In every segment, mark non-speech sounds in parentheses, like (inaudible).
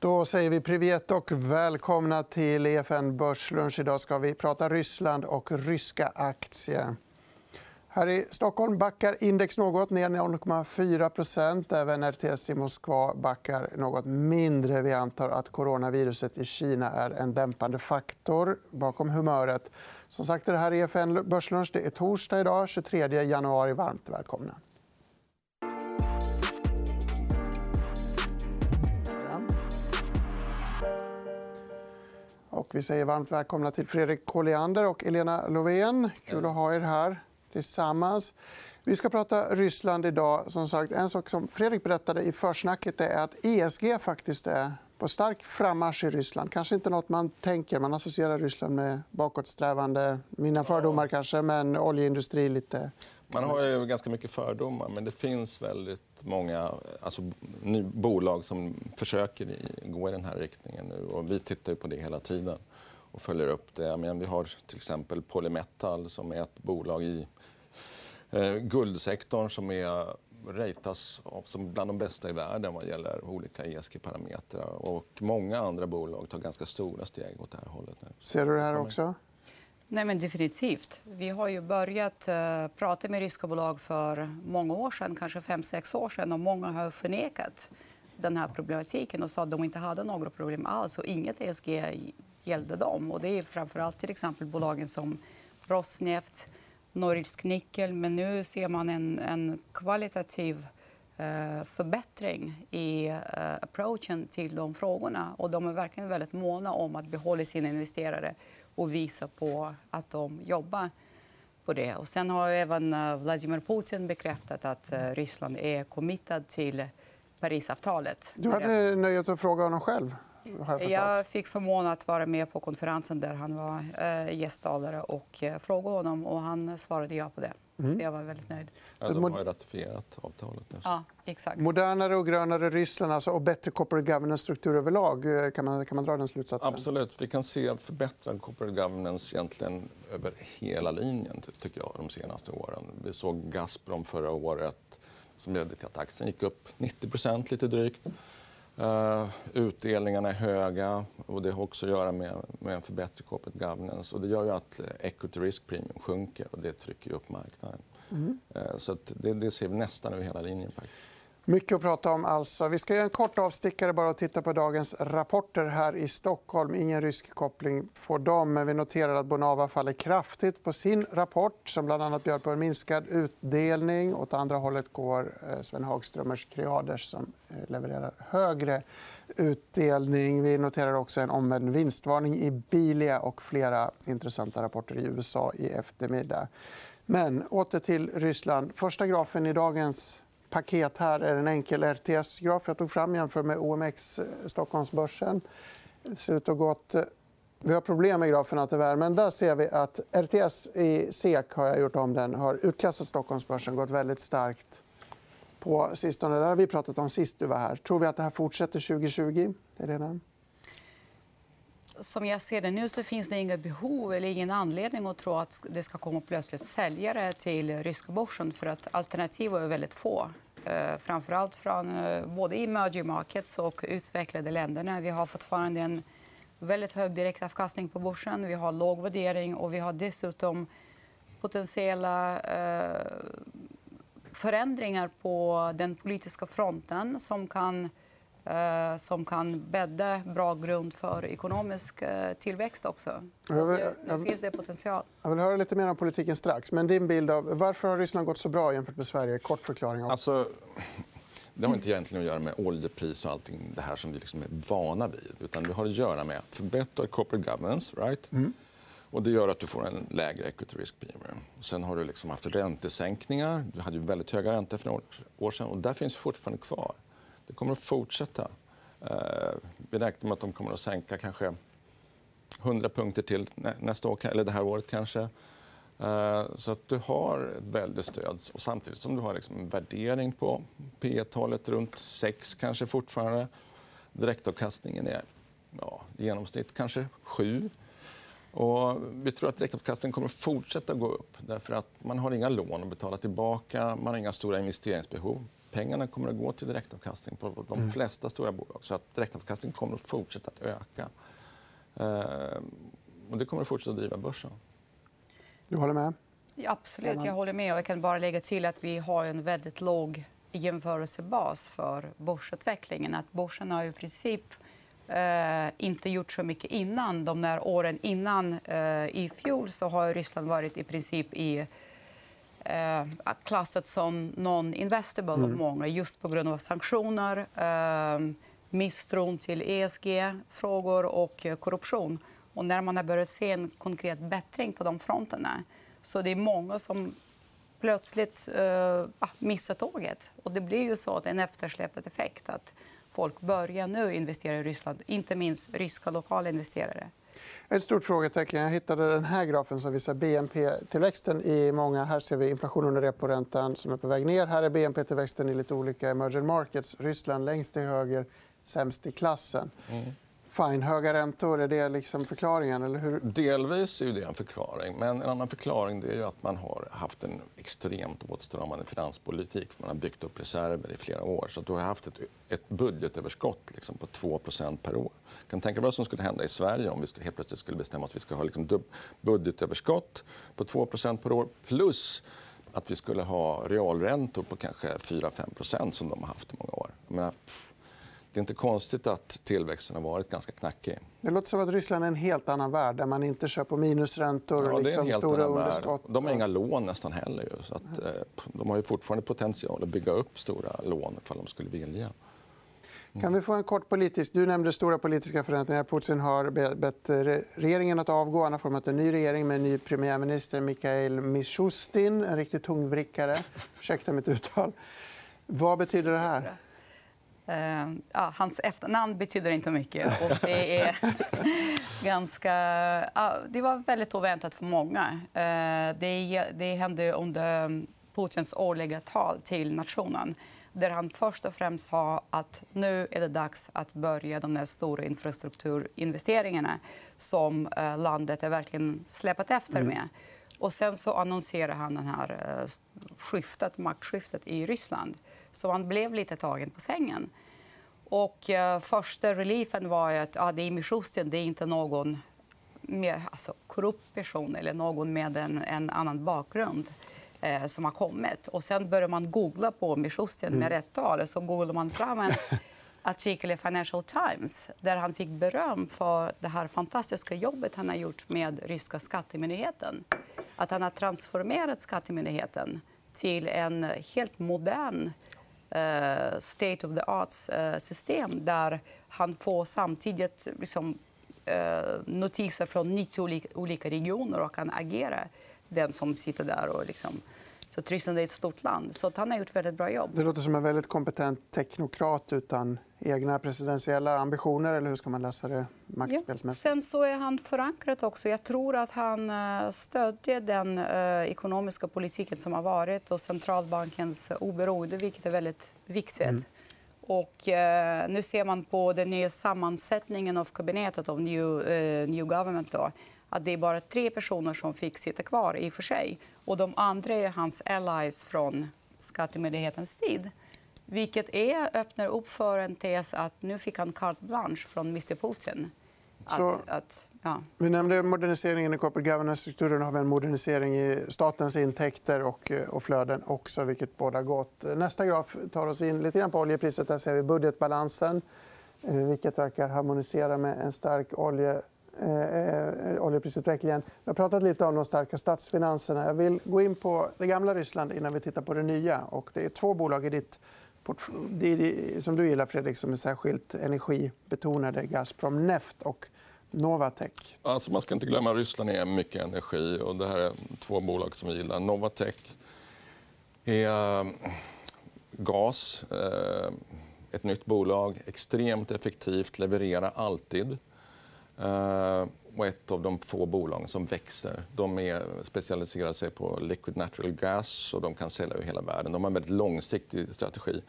Då säger vi privet och välkomna till EFN Börslunch. Idag ska vi prata Ryssland och ryska aktier. Här i Stockholm backar index något, ner 0,4% Även RTS i Moskva backar något mindre. Vi antar att coronaviruset i Kina är en dämpande faktor bakom humöret. Som sagt, det här är EFN Börslunch. Det är torsdag idag, 23 januari. Varmt välkomna. Och vi säger varmt välkomna till Fredrik Colliander och Elena Lovén. Kul att ha er här tillsammans. Vi ska prata Ryssland idag. Som sagt, en sak som Fredrik berättade i försnacket är att ESG faktiskt är på stark frammarsch i Ryssland. Kanske inte nåt man tänker. Man associerar Ryssland med bakåtsträvande... Mina fördomar, kanske, men oljeindustri lite man har ju ganska mycket fördomar, men det finns väldigt många alltså, bolag som försöker gå i den här riktningen nu. Och vi tittar på det hela tiden och följer upp det. Men vi har till exempel Polymetal som är ett bolag i eh, guldsektorn som är ratas som bland de bästa i världen vad gäller olika ESG-parametrar. Och många andra bolag tar ganska stora steg åt det här hållet. Nu. Ser du det här också? Nej, men definitivt. Vi har ju börjat uh, prata med ryska bolag för många år sedan, kanske fem, sex år sedan. Och många har förnekat den här problematiken och sa att de inte hade några problem alls. och Inget ESG gällde dem. Och det är framförallt till exempel bolagen som Rosneft, Norilsk Nickel. Men nu ser man en, en kvalitativ uh, förbättring i uh, approachen till de frågorna. Och de är verkligen väldigt måna om att behålla sina investerare och visa på att de jobbar på det. Och sen har även eh, Vladimir Putin bekräftat att eh, Ryssland är committed till Parisavtalet. Du hade nöjet att fråga honom själv. Jag fick förmånen att vara med på konferensen där han var eh, gästtalare och frågade honom. och Han svarade ja på det. Mm. Så jag var väldigt nöjd. Ja, de har ratificerat avtalet. Nu. Ja, exakt. Modernare och grönare Ryssland alltså, och bättre corporate governance-struktur överlag. Eh, kan man, kan man dra den slutsatsen? Absolut. Vi kan se förbättrad corporate governance egentligen över hela linjen tycker jag, de senaste åren. Vi såg Gazprom förra året som ledde till att aktien gick upp 90% lite drygt. Uh, utdelningarna är höga. och Det har också att göra med, med en förbättrad corporate governance. Och det gör ju att equity risk premium sjunker och det trycker upp marknaden. Mm. Uh, så det, det, ser vi nästan över hela linjen. Faktiskt. Mycket att prata om. Alltså. Vi ska göra en kort avstickare bara och titta på dagens rapporter här i Stockholm. Ingen rysk koppling får dem. Men vi noterar att Bonava faller kraftigt på sin rapport som bland annat bjöd på en minskad utdelning. Åt andra hållet går eh, Sven Hagströmers Creaders som eh, levererar högre utdelning. Vi noterar också en omvänd vinstvarning i Bilia och flera intressanta rapporter i USA i eftermiddag. Men åter till Ryssland. Första grafen i dagens paket här är en enkel RTS-graf jag tog fram jämfört med OMX eh, Stockholmsbörsen. Det ser ut att gått... Eh, vi har problem med graferna, tyvärr. Men där ser vi att RTS i SEK har jag gjort om den, har utklassat Stockholmsbörsen gått väldigt starkt på sistone. Det har vi pratat om sist du var här. Tror vi att det här fortsätter 2020? Helena? Som jag ser det nu så finns det inget behov eller ingen anledning att tro att det ska komma plötsligt säljare till ryska börsen. För att alternativen är väldigt få. Framför framförallt från eh, både emerging markets och utvecklade länderna. Vi har fortfarande en väldigt hög direktavkastning på börsen. Vi har låg värdering och vi har dessutom potentiella eh, förändringar på den politiska fronten som kan som kan bädda bra grund för ekonomisk eh, tillväxt också. Så det, det finns det potential. Jag vill höra lite mer om politiken strax. Men din bild av varför har Ryssland gått så bra jämfört med Sverige? Kort förklaring. Alltså, det har inte egentligen att göra med oljepris och allting det här som vi liksom är vana vid. Utan det har att göra med förbättrad corporate governance. Right? Mm. Och det gör att du får en lägre equity risk premium. Sen har du liksom haft räntesänkningar. Du hade ju väldigt höga räntor för några år sedan. Och där finns fortfarande kvar. Det kommer att fortsätta. Eh, vi räknar med att de kommer att sänka kanske 100 punkter till nästa år, eller det här året. kanske. Eh, så att du har ett väldigt stöd. Och samtidigt som du har liksom en värdering på P talet runt 6 kanske fortfarande. Direktavkastningen är ja, i genomsnitt kanske 7. Och vi tror att direktavkastningen kommer att fortsätta gå upp. Därför att man har inga lån att betala tillbaka, man har inga stora investeringsbehov pengarna kommer att gå till direktavkastning på de mm. flesta stora bolag. Så att direktavkastningen kommer att fortsätta att öka. Eh, och det kommer att fortsätta att driva börsen. Du håller med? Ja, absolut, jag håller med. Jag kan bara lägga till att vi har en väldigt låg jämförelsebas för börsutvecklingen. Att börsen har i princip eh, inte gjort så mycket innan. De där åren innan eh, i fjol så har Ryssland varit i princip i eh, klassat som non-investable av mm. många just på grund av sanktioner, eh, misstron till ESG-frågor och korruption. Och när man har börjat se en konkret bättring på de fronterna så det är många som plötsligt eh, missar tåget. Och det blir ju så att en eftersläpad effekt. att Folk börjar nu investera i Ryssland, inte minst ryska lokala investerare. Ett stort frågetecken. Jag hittade den här grafen som visar BNP-tillväxten i många. Här ser vi inflationen och reporäntan som är på väg ner. Här är BNP-tillväxten i lite olika emerging markets. Ryssland längst till höger, sämst i klassen. Mm. Fine. Höga räntor, är det liksom förklaringen? Eller hur? Delvis är det en förklaring. Men en annan förklaring är att man har haft en extremt åtstramande finanspolitik. Man har byggt upp reserver i flera år. Så du har haft ett, ett budgetöverskott liksom, på 2% per år. Jag kan tänka vad som skulle hända i Sverige om vi helt plötsligt skulle bestämma att vi ska ha liksom, budgetöverskott på 2% per år plus att vi skulle ha realräntor på kanske 4-5% som de har haft i många år. Jag menar, det är inte konstigt att tillväxten har varit ganska knackig. Det låter som att Ryssland är en helt annan värld där man inte kör på minusräntor och liksom stora underskott. De har inga lån nästan heller. Så att, eh, de har ju fortfarande potential att bygga upp stora lån ifall de skulle vilja. Mm. Kan vi få en kort politisk... Du nämnde stora politiska förändringar. Putin har bett regeringen att avgå. Han har format en ny regering med en ny premiärminister, Mikhail Mishustin. En riktigt tungvrickare. Ursäkta mitt uttal. Vad betyder det här? Uh, ja, hans efternamn betyder inte mycket. Och det, är (laughs) ganska, uh, det var väldigt oväntat för många. Uh, det, det hände under Putins årliga tal till nationen där han först och främst sa att nu är det dags att börja de stora infrastrukturinvesteringarna som eh, landet är verkligen släpat efter mm. med. Och sen så annonserade han det här skiftet, maktskiftet i Ryssland. Så han blev lite tagen på sängen. Och, uh, första reliefen var att ja, det är Mishustin, det är inte någon mer, alltså, korrupt person eller någon med en, en annan bakgrund eh, som har kommit. Och sen börjar man googla på Mishustin med mm. rätt tal. Så googlar man fram en (laughs) artikel i Financial Times där han fick beröm för det här fantastiska jobbet han har gjort med ryska skattemyndigheten. Att han har transformerat skattemyndigheten till en helt modern uh, state of the arts-system. Eh, där han får samtidigt liksom, uh, notiser från 90 olika, regioner och kan agera den som sitter där. Och liksom, så Tryssland är ett stort land. Så han har gjort väldigt bra jobb. Det låter som en väldigt kompetent teknokrat utan egna presidentiella ambitioner. eller hur ska man läsa det maktspelsmässigt? Ja. Sen så är han förankrad också. Jag tror att han eh, stödjer den uh, ekonomiska politiken som har varit och centralbankens oberoende, vilket är väldigt viktigt. Mm. Och, uh, nu ser man på den nya sammansättningen av kabinettet av new, uh, new government då, att det är bara tre personer som fick sitta kvar i och för sig. Och de andra är hans allies från skattemyndighetens tid. Vilket är, öppnar upp för en tes att nu fick han carte blanche från Mr Putin. Att, att, ja. Vi nämnde moderniseringen i corporate governance-strukturen. har vi en modernisering i statens intäkter och, och flöden också, vilket båda gott. Nästa graf tar oss in lite grann på oljepriset. Där ser vi budgetbalansen, eh, vilket verkar harmonisera med en stark olje eh, oljeprisutvecklingen. Vi har pratat lite om de starka statsfinanserna. Jag vill gå in på det gamla Ryssland innan vi tittar på det nya. Och det är två bolag i ditt det som du gillar, Fredrik, som är särskilt energibetonade. Gazprom Neft och Novatec. Alltså, man ska inte glömma att Ryssland är mycket energi. och Det här är två bolag som vi gillar. Novatec är äh, gas. Äh, ett nytt bolag. Extremt effektivt, levererar alltid. Eh, och ett av de få bolag som växer. De är specialiserar sig på liquid natural gas och de kan sälja över hela världen. De har en väldigt långsiktig strategi.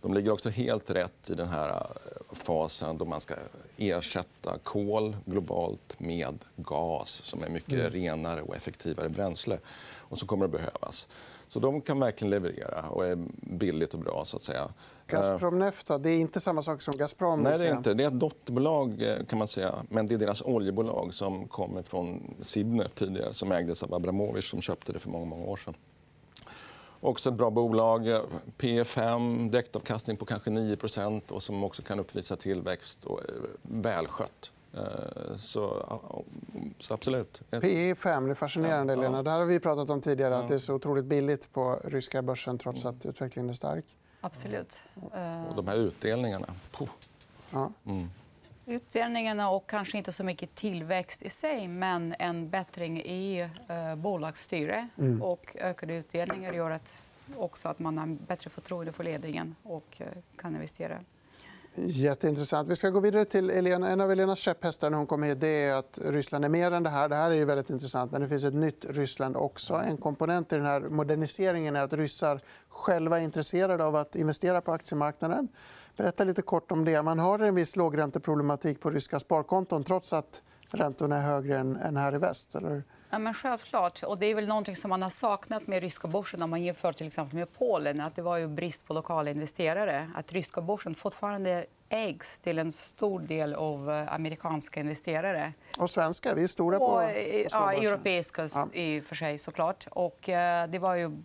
De ligger också helt rätt i den här eh, fasen då man ska ersätta kol globalt med gas som är mycket mm. renare och effektivare bränsle och som kommer att behövas. Så de kan verkligen leverera och är billigt och bra. så att säga. Gazprom Neft då? det är inte samma sak som Gazprom? Nej, det är inte. Det är ett dotterbolag, eh, kan man säga. Men det är deras oljebolag som kommer från Sibnef tidigare som ägdes av Abramovic som köpte det för många, många år sedan. Också ett bra bolag. P5, direktavkastning på kanske 9 och som också kan uppvisa tillväxt och är välskött. Eh, så, så absolut. P5, det är fascinerande. Ja, ja. Det här har vi pratat om tidigare. att Det är så otroligt billigt på ryska börsen trots att utvecklingen är stark. Absolut. Och de här utdelningarna. Ja. Mm. Utdelningarna och kanske inte så mycket tillväxt i sig men en bättring i eh, bolagsstyre mm. och ökade utdelningar gör att, också att man har bättre förtroende för ledningen och eh, kan investera. Jätteintressant. Vi ska gå vidare till Elena. En av Elenas käpphästar när hon kom hit det är att Ryssland är mer än det här. Det här är väldigt intressant. Men det finns ett nytt Ryssland också. En komponent i den här moderniseringen är att ryssar själva är intresserade av att investera på aktiemarknaden. Berätta lite kort om det. Man har en viss lågränteproblematik på ryska sparkonton trots att räntorna är högre än här i väst. Eller? Ja, men självklart. Och det är väl någonting som man har saknat med ryska börsen om man jämför till exempel med Polen. Att det var ju brist på lokala investerare. Att ryska börsen fortfarande ägs till en stor del av eh, amerikanska investerare. Och svenska. Vi är stora på, på ja, Europeiska ja. i och för sig, såklart. Och, eh, det var ju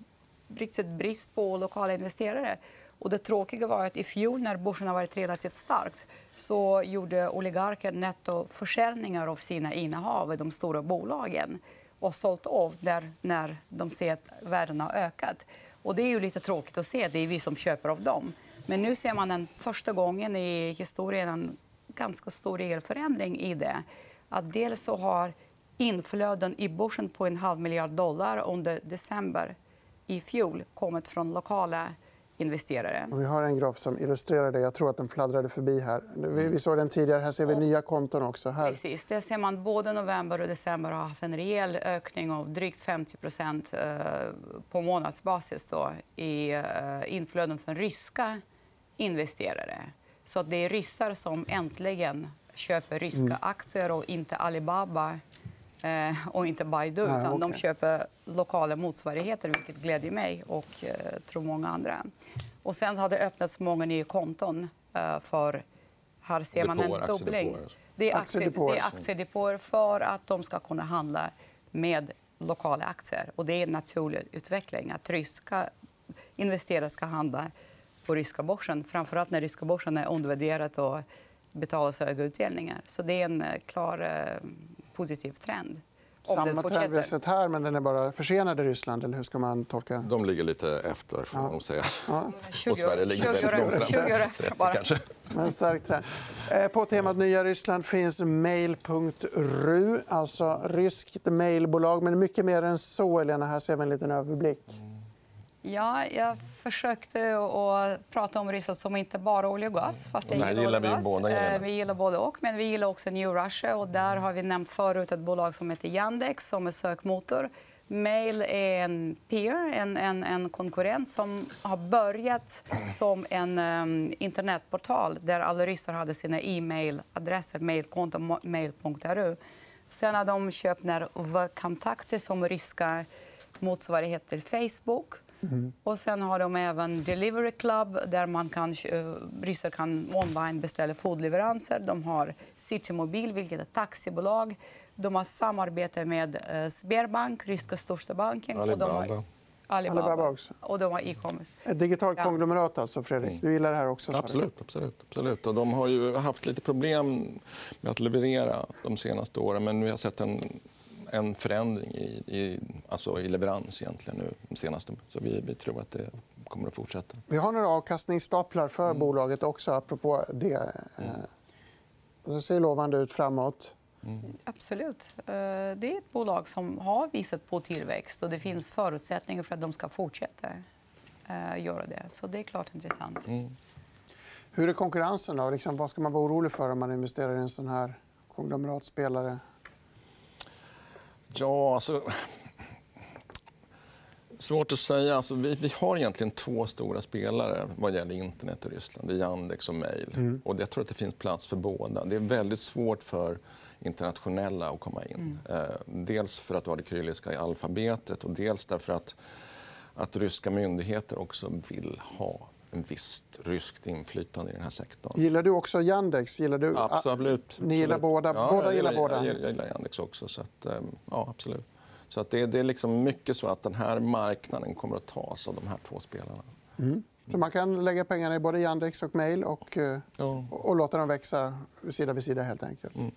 riktigt brist på lokala investerare. Och det tråkiga var att i fjol, när börsen har varit relativt starkt så gjorde oligarker nettoförsäljningar av sina innehav i de stora bolagen och sålt av där, när de ser att värdena har ökat. Och det är ju lite tråkigt att se. Det är vi som köper av dem. Men nu ser man en första gången i historien en ganska stor regelförändring i det. Att dels så har inflöden i börsen på en halv miljard dollar under december i fjol kommit från lokala investerare. vi har en graf som illustrerar det. Jag tror att den fladdrade förbi här. Vi såg den tidigare. Här ser vi nya konton också. Här. Precis. Det ser man både november och december har haft en rejäl ökning av drygt 50 eh, på månadsbasis då, i eh, inflöden från ryska investerare. Så det är ryssar som äntligen köper ryska mm. aktier och inte Alibaba Eh, och inte Baidu. Utan Nej, okay. De köper lokala motsvarigheter, vilket gläder mig och eh, tror många andra. Och sen har det öppnats många nya konton. Eh, för här ser man en dubbling. Det är, aktie, det är aktiedepåer för att de ska kunna handla med lokala aktier. Och det är en naturlig utveckling. Att ryska investerare ska handla på ryska börsen. Framförallt när ryska börsen är undervärderad och betalar höga utdelningar. Så det är en klar positiv trend. Samma trend vi har sett här, men den är bara försenad i Ryssland. Eller hur ska man tolka De ligger lite efter, får man ja. säga. Ja. 20, (laughs) och Sverige ligger 20 väldigt långt 20 år efter, bara. Kanske. Men stark trend. Eh, på temat nya Ryssland finns mail.ru, alltså ryskt mejlbolag. Men mycket mer än så, Elena. Här ser vi en liten överblick. Ja, jag försökte att prata om Ryssland som inte bara olja och gas. Fast jag gillar, gillar vi gas. båda. Eh, vi gillar både och. Men vi gillar också New Russia. Och där har vi nämnt förut ett bolag som heter Yandex som är sökmotor. Mail är en peer, en, en, en konkurrent som har börjat som en um, internetportal där alla ryssar hade sina e-mailadresser, mejlkonton, mail.ru. Sen har de köpt ner Vkontakte som ryska motsvarighet till Facebook. Mm. Och sen har de även Delivery Club där man kan, ryssar kan online beställa foodleveranser. De har Citymobil, vilket är ett taxibolag. De har samarbete med uh, Sberbank, ryska största banken. Alibaba. Och de har... Alibaba. Alibaba också. Och de har e-commerce. Ett digitalt konglomerat, alltså, Fredrik. Mm. Du gillar det här också? Absolut. absolut, absolut. Och de har ju haft lite problem med att leverera de senaste åren. Men vi har sett en en förändring i, i, alltså i leverans egentligen nu, de senaste. Så vi, vi tror att det kommer att fortsätta. Vi har några avkastningsstaplar för mm. bolaget också, apropå det. Mm. Det ser lovande ut framåt. Mm. Absolut. Eh, det är ett bolag som har visat på tillväxt och det finns förutsättningar för att de ska fortsätta eh, göra det. Så det är klart intressant. Mm. Hur är konkurrensen? Då? Liksom, vad ska man vara orolig för om man investerar i en sån här konglomeratspelare? Ja, alltså... Svårt att säga. Alltså, vi, vi, har egentligen två stora spelare vad gäller internet i Ryssland. Det är Yandex och Mail. Mm. Och jag tror att det finns plats för båda. Det är väldigt svårt för internationella att komma in. Mm. Eh, dels för att du har det kyrilliska alfabetet och dels därför att att ryska myndigheter också vill ha en visst ryskt inflytande i den här sektorn. Gillar du också Yandex? Gillar du... Absolut. Ni gillar båda? Ja, båda jag gillar båda? Jag, jag gillar Yandex också. Så att, ehm, ja, absolut. Så att det, det är liksom mycket så att den här marknaden kommer att tas av de här två spelarna. Mm. Så man kan lägga pengarna i både Yandex och Mail och, eh, Ja. och låta dem växa sida vid sida. helt enkelt. Mm.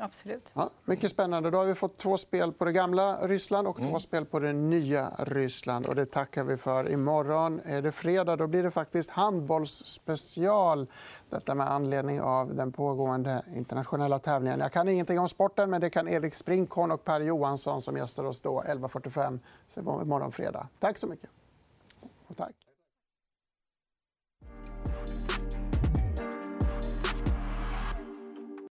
Absolut. Ja, mycket spännande. Då har vi fått två spel på det gamla Ryssland och två Mm. spel på det nya Ryssland. Och det tackar vi för. Imorgon är det fredag. Då blir det faktiskt handbollsspecial. Detta med anledning av den pågående internationella tävlingen. Jag kan ingenting om sporten, men det kan Erik Sprinkorn och Per Johansson som gästar oss då 11.45 imorgon fredag. Tack så mycket. Och tack.